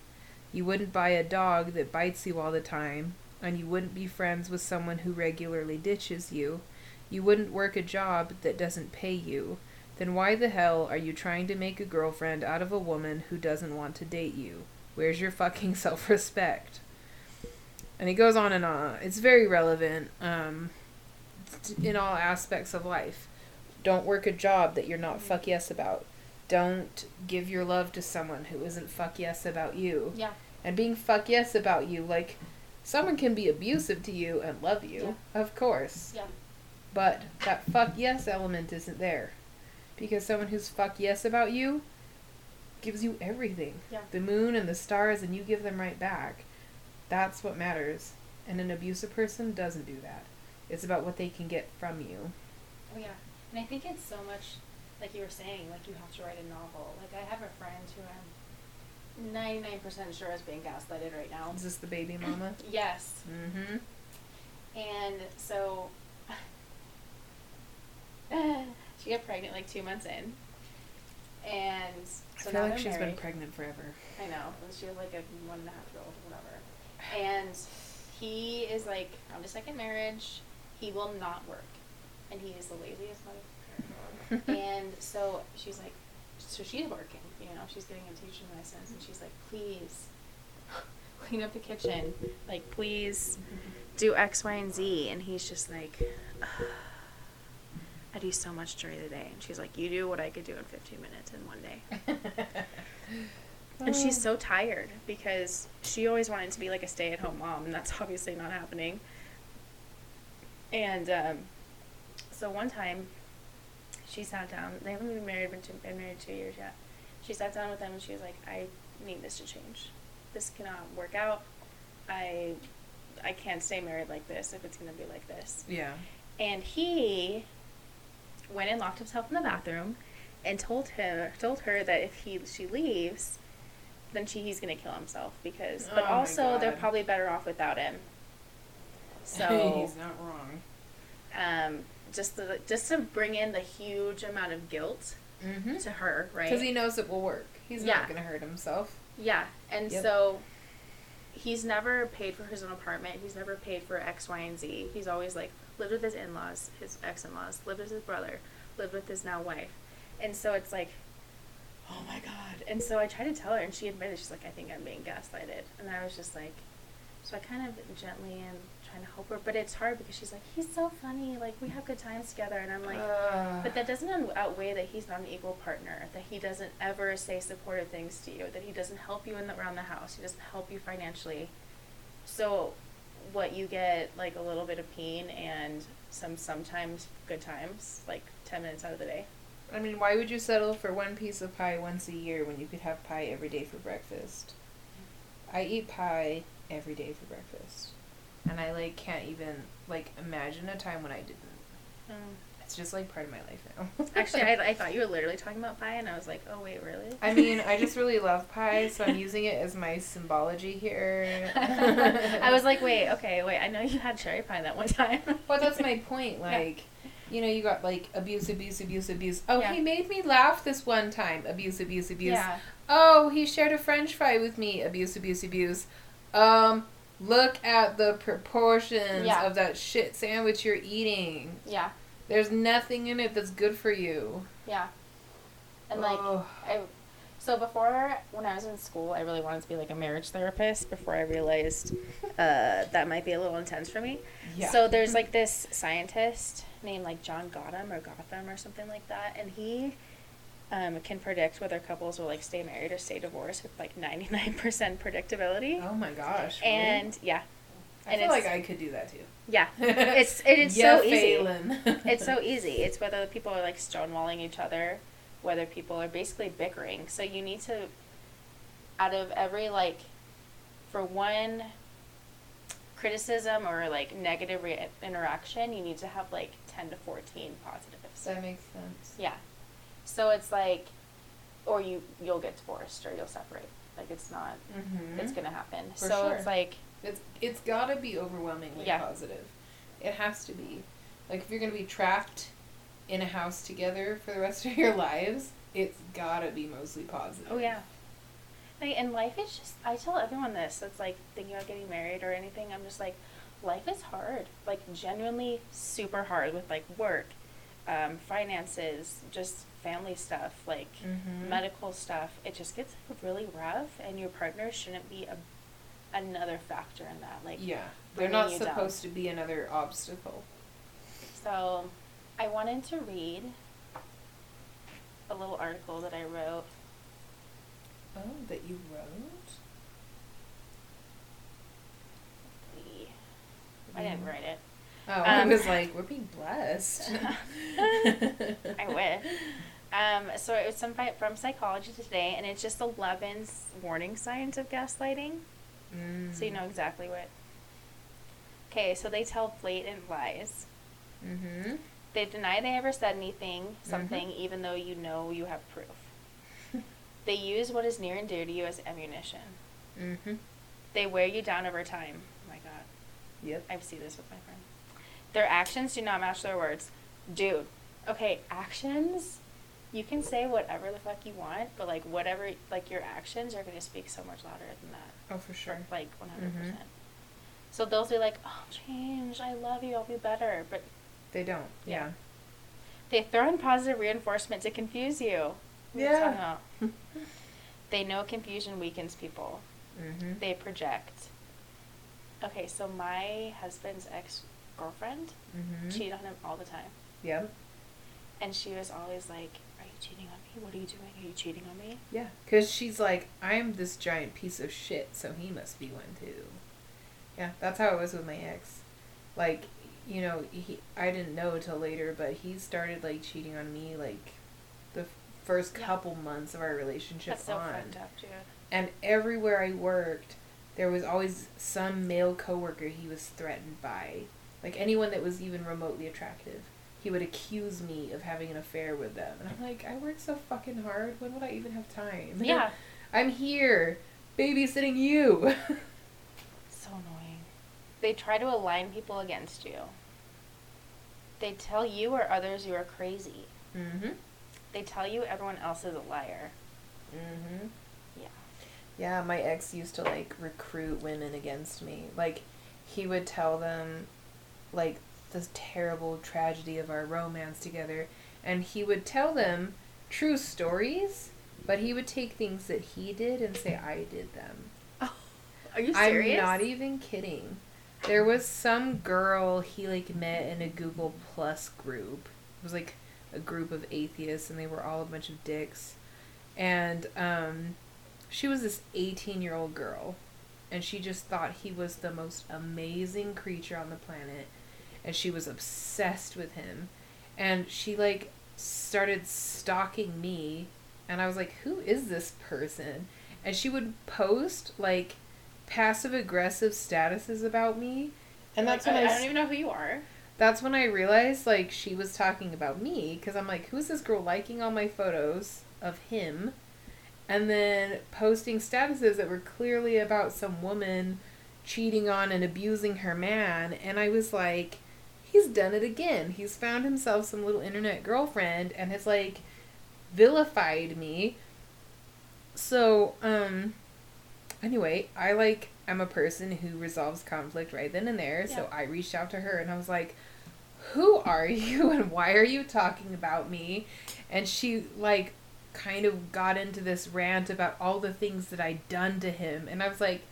You wouldn't buy a dog that bites you all the time, and you wouldn't be friends with someone who regularly ditches you. You wouldn't work a job that doesn't pay you. Then why the hell are you trying to make a girlfriend out of a woman who doesn't want to date you? Where's your fucking self respect? And he goes on and on. It's very relevant um, in all aspects of life. Don't work a job that you're not fuck yes about. Don't give your love to someone who isn't fuck yes about you. Yeah. And being fuck yes about you, like, someone can be abusive to you and love you, of course. Yeah. But that fuck yes element isn't there. Because someone who's fuck yes about you gives you everything. Yeah. The moon and the stars, and you give them right back. That's what matters. And an abusive person doesn't do that. It's about what they can get from you. Oh yeah, and I think it's so much, like you were saying, like you have to write a novel. Like I have a friend who I'm ninety nine percent sure is being gaslighted right now. Is this the baby mama? Yes, mm-hmm. and so she got pregnant like two months in, and I so feel now like she's been pregnant forever. I know. She was like a one and a half year old or whatever. And he is like on his second marriage. He will not work. And he is the laziest motherfucker. and so she's like, so she's working, you know, she's getting a teaching license. And she's like, please clean up the kitchen. Like, please do X, Y, and Z. And he's just like, I do so much during the day. And she's like, you do what I could do in 15 minutes in one day. And she's so tired because she always wanted to be like a stay at home mom, and that's obviously not happening. And um, so one time, she sat down. They haven't been married, been, two, been married two years yet. She sat down with them and she was like, "I need this to change. This cannot work out. I, I can't stay married like this if it's gonna be like this." yeah. And he went and locked himself in the bathroom and told her told her that if he she leaves, then she he's gonna kill himself because but Oh also they're probably better off without him. So he's not wrong. um just to, just to bring in the huge amount of guilt Mm-hmm. to her, right? Because he knows it will work. He's Yeah. not going to hurt himself. Yeah, and Yep. so he's never paid for his own apartment. He's never paid for X, Y, and Z. He's always like lived with his in laws, his ex in laws, lived with his brother, lived with his now wife. And so it's like, oh my God. And so I tried to tell her, and she admitted, she's like, I think I'm being gaslighted. And I was just like, so I kind of gently am trying to help her, but it's hard because she's like, he's so funny. Like, we have good times together. And I'm like, Uh, but that doesn't outweigh that he's not an equal partner. That he doesn't ever say supportive things to you. That he doesn't help you in the, around the house. He doesn't help you financially. So, what you get like a little bit of pain and some sometimes good times, like ten minutes out of the day. I mean, why would you settle for one piece of pie once a year when you could have pie every day for breakfast? I eat pie every day for breakfast. And I like can't even like imagine a time when I didn't. Mm. It's just like part of my life now. Actually, I, I thought you were literally talking about pie, and I was like, oh wait, really? I mean, I just really love pie, so I'm using it as my symbology here. I was like, wait, okay, wait. I know you had cherry pie that one time. But that's my point. Like, you know, you got like abuse, abuse, abuse, abuse. Oh, Yeah. he made me laugh this one time. Abuse, abuse, abuse. Yeah. Oh, he shared a French fry with me. Abuse, abuse, abuse. Um, look at the proportions Yeah. of that shit sandwich you're eating. Yeah. There's nothing in it that's good for you. Yeah. And like. I so before when I was in school, I really wanted to be like a marriage therapist. Before I realized uh, that might be a little intense for me. Yeah. So there's like this scientist named like John Gotham or Gotham or something like that, and he um, can predict whether couples will like stay married or stay divorced with like 99% predictability. oh my gosh. really? And yeah, I and feel like I could do that too. yeah, it's it is Yeah, so easy. Phelan. it's so easy. It's whether people are like stonewalling each other, whether people are basically bickering. So you need to, out of every like, for one criticism or like negative re- interaction, you need to have like 10 to 14 positives. that makes sense. Yeah. So it's like, or you, you'll get divorced or you'll separate. Like it's not, Mm-hmm. it's going to happen. For so sure. it's like, It's it's gotta be overwhelmingly Yeah. positive. It has to be. Like if you're gonna be trapped in a house together for the rest of your lives, it's gotta be mostly positive. Oh yeah. Like, and life is just I tell everyone this that's like thinking about getting married or anything, I'm just like, life is hard. Like genuinely super hard with like work, um, finances, just family stuff, like Mhm. medical stuff. It just gets really rough and your partner shouldn't be a another factor in that. Like Yeah. They're not you down. supposed to be another obstacle. So, I wanted to read a little article that I wrote. Oh, that you wrote? I didn't Mm. write it. Oh, I Um, was like, we're being blessed. I wish. Um, so it was some from Psychology Today, and it's just 11 s- warning signs of gaslighting, Mm. so you know exactly what. Okay, so they tell blatant lies. Mm-hmm. They deny they ever said anything, something, even though you know you have proof. They use what is near and dear to you as ammunition. Mm-hmm. They wear you down over time. Oh my god. Yep. I see this with my friend. Their actions do not match their words. Dude, okay, actions, you can say whatever the fuck you want, but like whatever, like your actions are going to speak so much louder than that. Oh, for sure. Like 100%. Mhm. So they'll be like, oh, change, I love you, I'll be better. But They don't. Yeah. Yeah. they throw in positive reinforcement to confuse you. What are you talking Yeah. They know confusion weakens people. mm-hmm. They project. Okay, so my husband's ex girlfriend Mm-hmm. cheated on him all the time. Yep. And she was always like, cheating on me? What are you doing? Are you cheating on me? Yeah, because she's like, I'm this giant piece of shit, so he must be one too. Yeah, that's how it was with my ex. Like, you know, he I didn't know till later, but he started like cheating on me like the first Yeah. couple months of our relationship That's so on. fucked up, dude. And everywhere I worked, there was always some male coworker he was threatened by like anyone that was even remotely attractive. He would accuse me of having an affair with them. And I'm like, I work so fucking hard. When would I even have time? Yeah. I'm here babysitting you. So annoying. They try to align people against you. They tell you or others you are crazy. mm-hmm. They tell you everyone else is a liar. Mm-hmm. Yeah. Yeah, my ex used to like recruit women against me. Like he would tell them like this terrible tragedy of our romance together and he would tell them true stories, but he would take things that he did and say I did them. Oh, Are you serious? I'm not even kidding. There was some girl he like met in a Google Plus group. It was like a group of atheists and they were all a bunch of dicks. And um she was this 18-year-old girl and she just thought he was the most amazing creature on the planet and she was obsessed with him. And she like started stalking me and I was like, "Who is this person?" And she would post like passive aggressive statuses about me. And that's Like, when I, I, I don't even know who you are. that's when I realized like she was talking about me because I'm like, who's this girl liking all my photos of him, and then posting statuses that were clearly about some woman cheating on and abusing her man, and I was like, he's done it again. He's found himself some little internet girlfriend and has like vilified me. So, um, anyway, I like I'm a person who resolves conflict right then and there. So I reached out to her and I was like, "Who are you and why are you talking about me?" And she like kind of got into this rant about all the things that I'd done to him and I was like,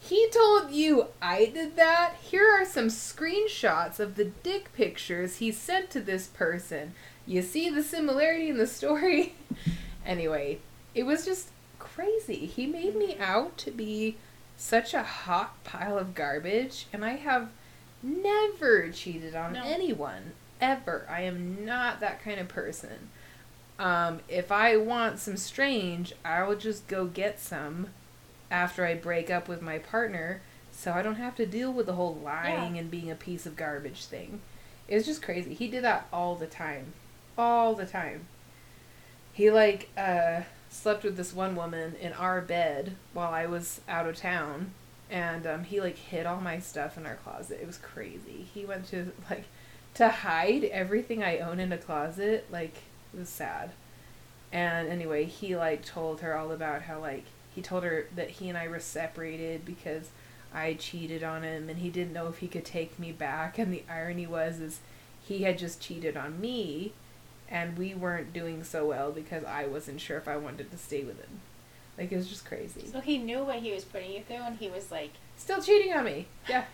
"He told you I did that? Here are some screenshots of the dick pictures he sent to this person. You see the similarity in the story?" anyway, it was just crazy. He made me out to be such a hot pile of garbage, and I have never cheated on No. anyone ever. I am not that kind of person. Um, if I want some strange, I will just go get some after I break up with my partner, so I don't have to deal with the whole lying and being a piece of garbage thing. It was just crazy. He did that all the time, all the time. He like uh, slept with this one woman in our bed while I was out of town, and um, he like hid all my stuff in our closet. It was crazy. He went to like to hide everything I own in a closet. Like it was sad. And anyway, he like told her all about how like he told her that he and I were separated because I cheated on him and he didn't know if he could take me back and the irony was is he had just cheated on me and we weren't doing so well because I wasn't sure if I wanted to stay with him. Like it was just crazy. So he knew what he was putting you through, and he was like, Still cheating on me. Yeah.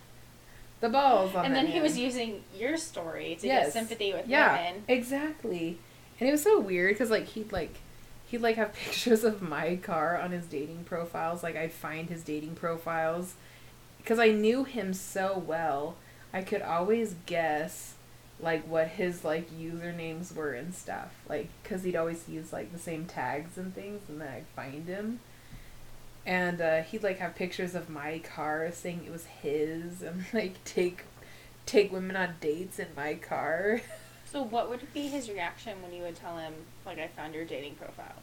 The balls on and then he man. was using your story to Yes. get sympathy with yeah, women. exactly. And it was so weird because like he'd like he'd like have pictures of my car on his dating profiles. Like I'd find his dating profiles because I knew him so well. I could always guess like what his like usernames were and stuff. Like because he'd always use like the same tags and things, and then I'd find him. And uh, he'd like have pictures of my car saying it was his, and like take take women on dates in my car. So what would be his reaction when you would tell him, like, I found your dating profile?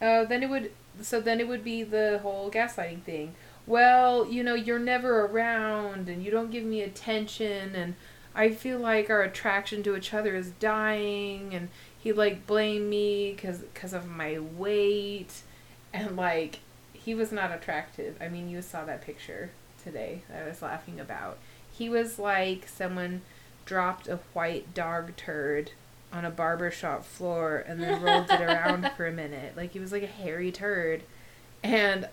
Uh, then it would so then it would be the whole gaslighting thing. Well, you know, you're never around and you don't give me attention and I feel like our attraction to each other is dying and he like blamed me cuz cuz of my weight and like he was not attractive. I mean, you saw that picture today that I was laughing about. He was like someone dropped a white dog turd on a barber shop floor and then rolled it around for a minute. Like he was like a hairy turd. And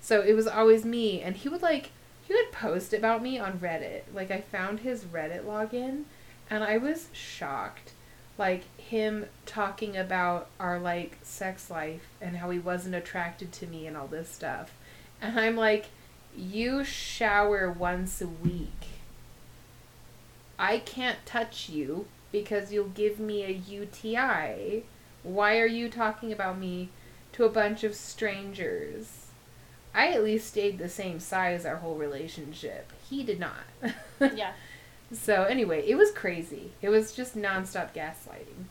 so it was always me and he would like he would post about me on Reddit. Like I found his Reddit login and I was shocked. Like him talking about our like sex life and how he wasn't attracted to me and all this stuff. And I'm like, you shower once a week. I can't touch you because you'll give me a UTI. Why are you talking about me to a bunch of strangers? I at least stayed the same size our whole relationship. He did not. Yeah. So anyway, it was crazy. It was just nonstop gaslighting.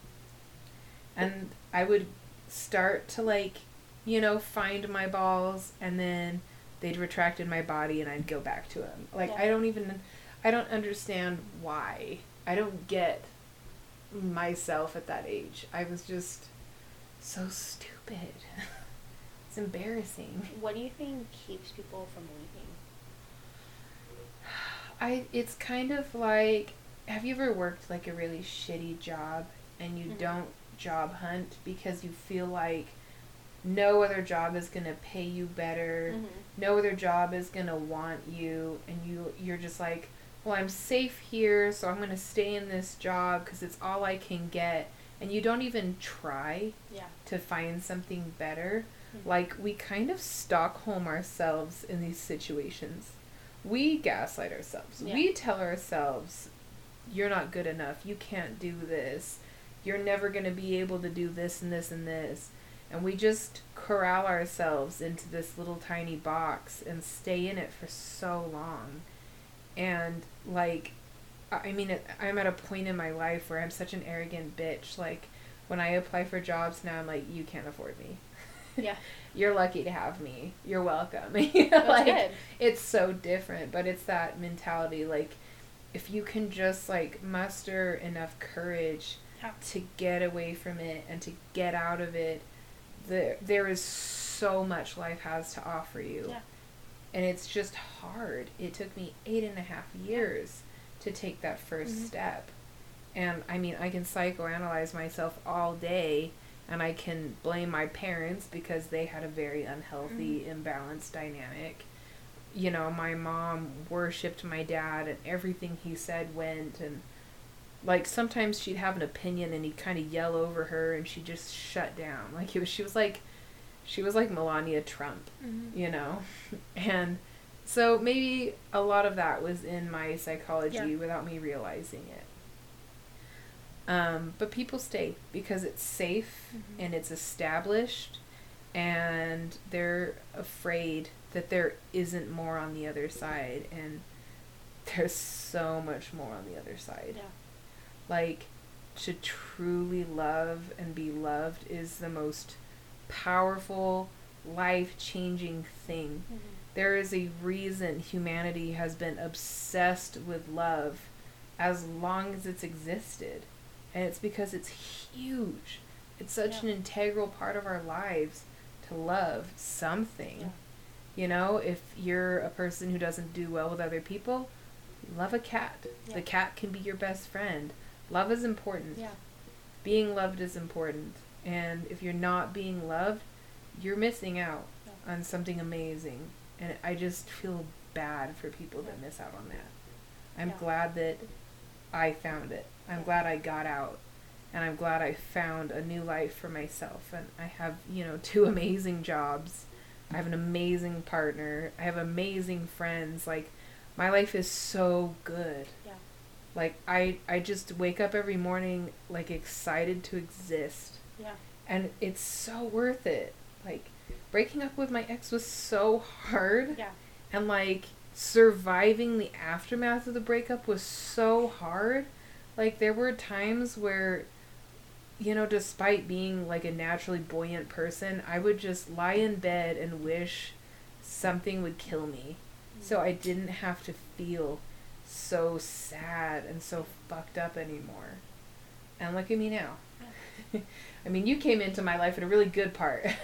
And I would start to like, you know, find my balls and then they'd retract in my body and I'd go back to him. Like Yeah. I don't even I don't understand why. I don't get myself at that age. I was just so stupid. it's embarrassing. What do you think keeps people from leaving? I it's kind of like have you ever worked like a really shitty job and you Mhm. don't job hunt because you feel like no other job is going to pay you better. Mm-hmm. No other job is going to want you and you you're just like, "Well, I'm safe here, so I'm going to stay in this job cuz it's all I can get." And you don't even try Yeah. to find something better. Mhm. Like we kind of Stockholm ourselves in these situations. We gaslight ourselves. Yeah. We tell ourselves, "You're not good enough. You can't do this. You're never going to be able to do this and this and this." And we just corral ourselves into this little tiny box and stay in it for so long. And like I I mean, I'm at a point in my life where I'm such an arrogant bitch. Like, when I apply for jobs now, I'm like, you can't afford me. Yeah. You're lucky to have me. You're welcome. You know, like, good. it's so different, but it's that mentality. Like, if you can just, like, muster enough courage Yeah. to get away from it and to get out of it, there, there is so much life has to offer you. Yeah. And it's just hard. It took me eight and a half years to take that 1st Mhm. step. And I mean, I can psychoanalyze myself all day and I can blame my parents because they had a very unhealthy, imbalanced dynamic. You know, my mom worshipped my dad and everything he said went and like sometimes she'd have an opinion and he'd kind of yell over her and she just shut down. Like it was she was like she was like Melania Trump Mm-hmm. you know and so maybe a lot of that was in my psychology Yeah. without me realizing it um, but people stay because it's safe Mhm. and it's established and they're afraid that there isn't more on the other side and there's so much more on the other side Yeah. like to truly love and be loved is the most powerful life-changing thing Mm-hmm. there is a reason humanity has been obsessed with love as long as it's existed and it's because it's huge it's such Yeah. an integral part of our lives to love something Yeah. you know if you're a person who doesn't do well with other people love a cat Yeah. the cat can be your best friend love is important Yeah. being loved is important and if you're not being loved you're missing out Yeah. on something amazing. And i just feel bad for people that miss out on that. I'm Yeah. glad that i found it. I'm Yeah. glad i got out. And i'm glad i found a new life for myself. And i have you know two amazing jobs. I have an amazing partner. I have amazing friends. Like my life is so good. Yeah. like i i just wake up every morning like excited to exist Yeah. and it's so worth it. Like breaking up with my ex was so hard. Yeah. and like surviving the aftermath of the breakup was so hard. Like there were times where you know despite being like a naturally buoyant person i would just lie in bed and wish something would kill me. Mm. So i didn't have to feel so sad and so fucked up anymore. And look at me now I mean, you came into my life at a really good part.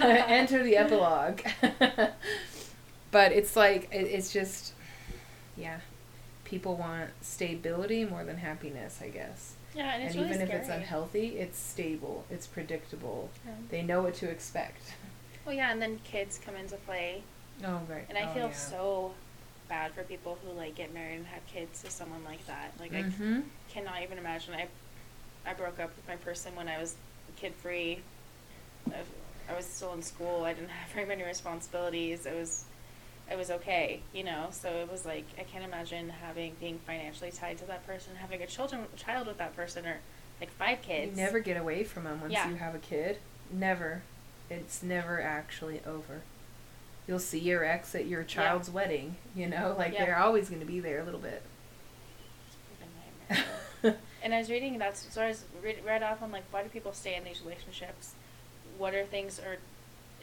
Enter the epilogue. but it's like, it, it's just, yeah. People want stability more than happiness, I guess. Yeah, and And, really even scary. if it's unhealthy, it's stable, it's predictable. Yeah. They know what to expect. Well, yeah, and then kids come into play, Oh, right. and I Oh, feel yeah. so bad for people who like get married and have kids to someone like that. Like Mhm. I cannot even imagine. I I broke up with my person when I was kid free. I, was still in school. I didn't have very many responsibilities. It was it was okay, you know. So it was like I can't imagine having being financially tied to that person, having a children child with that person, or like five kids. You never get away from them once Yeah. you have a kid. Never. It's never actually over. you'll see your ex at your child's wedding. You know, like Yeah. they're always going to be there a little bit. It's a nightmare. and I was reading that, so I was read, read off on like why do people stay in these relationships? What are things or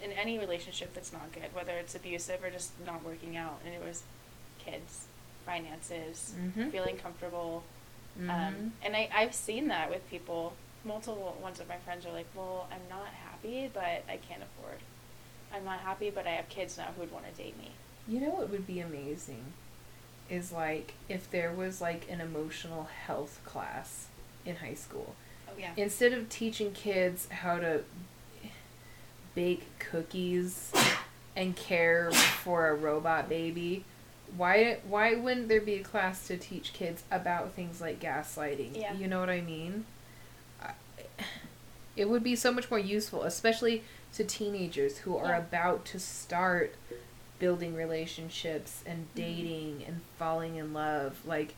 in any relationship that's not good, whether it's abusive or just not working out? And it was kids, finances, Mhm. feeling comfortable. Mhm. Um, and I, I've seen that with people. Multiple ones of my friends are like, well, I'm not happy, but I can't afford. I'm not happy, but I have kids now who would want to date me. You know what would be amazing is like if there was like an emotional health class in high school. Oh yeah. Instead of teaching kids how to bake cookies and care for a robot baby, why why wouldn't there be a class to teach kids about things like gaslighting? Yeah. You know what I mean? It would be so much more useful, especially to teenagers who are Yeah. about to start building relationships and Mm-hmm. dating and falling in love. Like,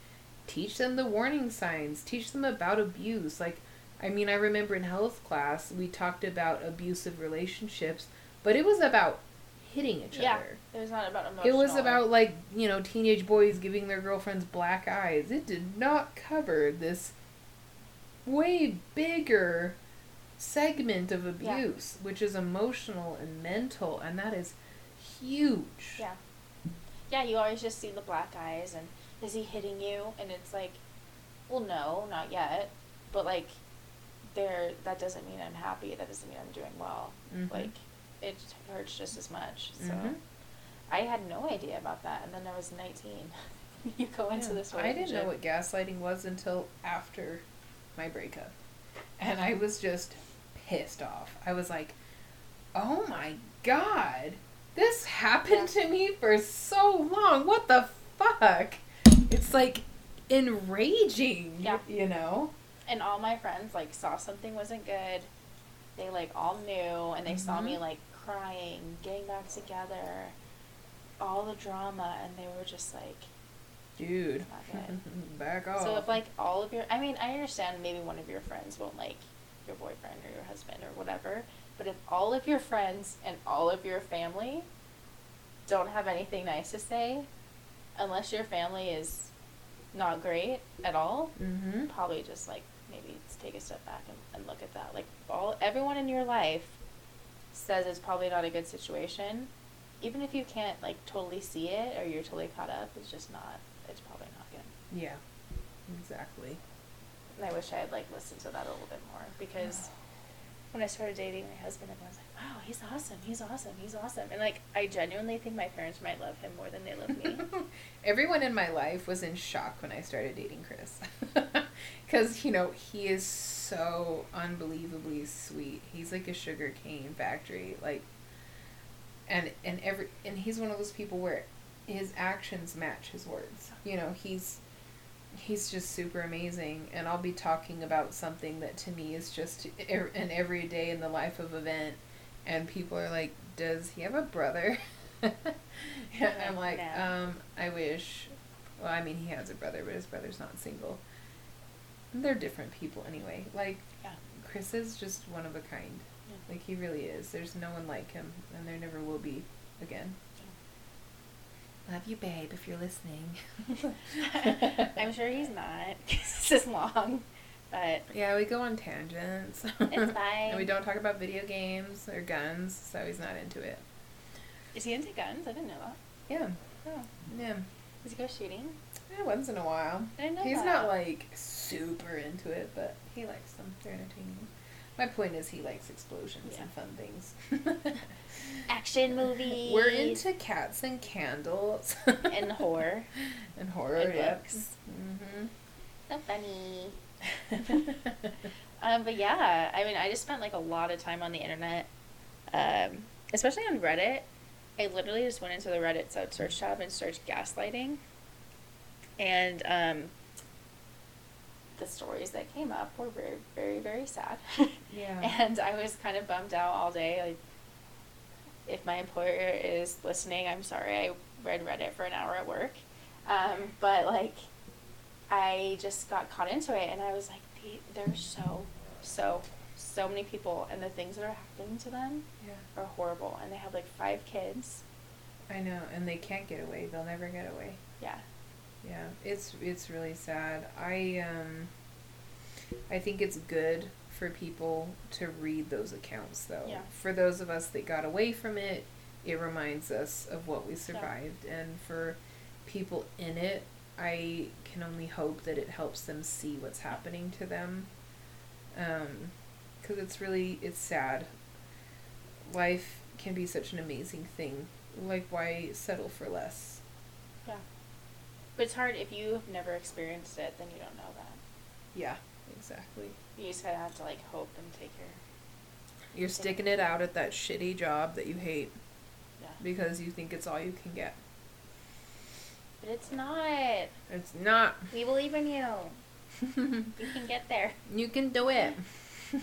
teach them the warning signs, teach them about abuse. Like, I mean, I remember in health class, we talked about abusive relationships, but it was about hitting each yeah. other. It was not about emotional. It was about like you know teenage boys giving their girlfriends black eyes. It did not cover this way bigger segment of Yeah. abuse, which is emotional and mental, and that is huge. Yeah. Yeah, you always just see the black eyes and is he hitting you? And it's like, well, no, not yet. But like, there, that doesn't mean I'm happy. That doesn't mean I'm doing well. Mhm. Like, it hurts just as much. So, Mhm. I had no idea about that. And then I was 19. you go into Yeah. this I didn't know what gaslighting was until after my breakup, and I was just pissed off. I was like, "Oh my god, this happened to me for so long. What the fuck?" It's like enraging. Yeah. You know. and all my friends like saw something wasn't good they like all knew and they saw me Mhm. like crying getting back together all the drama and they were just like Dude, back off. so if like all of your i mean i understand maybe one of your friends won't like your boyfriend or your husband or whatever but if all of your friends and all of your family don't have anything nice to say unless your family is not great at all mm-hmm. probably just like maybe take a step back and, and look at that. Like all everyone in your life says it's probably not a good situation. Even if you can't like totally see it or you're totally caught up, it's just not it's probably not good. Yeah, exactly. And I wish I had like listened to that a little bit more because when I started dating my husband, everyone's like, "Wow, he's awesome, he's awesome, he's awesome," and like I genuinely think my parents might love him more than they love me. Everyone in my life was in shock when I started dating Chris. Because, you know, he is so unbelievably sweet. He's like a sugar cane factory. Like, and, and every, and he's one of those people where his actions match his words. You know, he's, he's just super amazing. And I'll be talking about something that to me is just er- an everyday in the life of event. And people are like, does he have a brother? and I'm like, No. um, I wish. Well, I mean, he has a brother, but his brother's not single. They're different people anyway. Like, yeah. Chris is just one of a kind. Yeah. Like, he really is. There's no one like him, and there never will be again. Love you, babe, if you're listening. I'm sure he's not. this is long, but Yeah, we go on tangents. It's fine. and we don't talk about video games or guns, so he's not into it. is he into guns? I didn't know that. Yeah, Oh, yeah. does he go shooting? Yeah, once in a while. I didn't know He's that. not like super into it, but he likes them. They're entertaining. My point is, he likes explosions Yeah. and fun things. Action movies. We're into cats and candles and horror. and horror. and yep. books. Mm-hmm. So funny. Um, but yeah, I mean, I just spent like a lot of time on the internet, um, especially on Reddit. I literally just went into the Reddit search tab and searched gaslighting, and um, the stories that came up were very, very, very sad. Yeah. and I was kind of bummed out all day. Like, if my employer is listening, I'm sorry. I read Reddit for an hour at work, um, but like, I just got caught into it, and I was like, there's so, so, so many people, and the things that are happening to them yeah. are horrible. And they have like five kids, I know, and they can't get away. They'll never get away. Yeah. Yeah, it's it's really sad. I um I think it's good for people to read those accounts though. Yeah. For those of us that got away from it, it reminds us of what we survived and for people in it, I can only hope that it helps them see what's happening to them. Um cuz it's really it's sad. Life can be such an amazing thing. Like why settle for less? But it's hard if you have never experienced it, then you don't know that. Yeah, exactly. You just kind of have to like hope and take your You're sticking it out at that shitty job that you hate yeah. because you think it's all you can get. But it's not. It's not. We believe in you. You can get there. you can do it.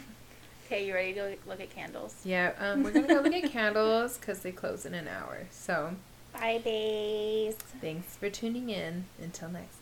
Okay, you ready to go look at candles? Yeah, um, we're gonna go look at candles because they close in an hour. So, Bye, babes. thanks for tuning in. Until next.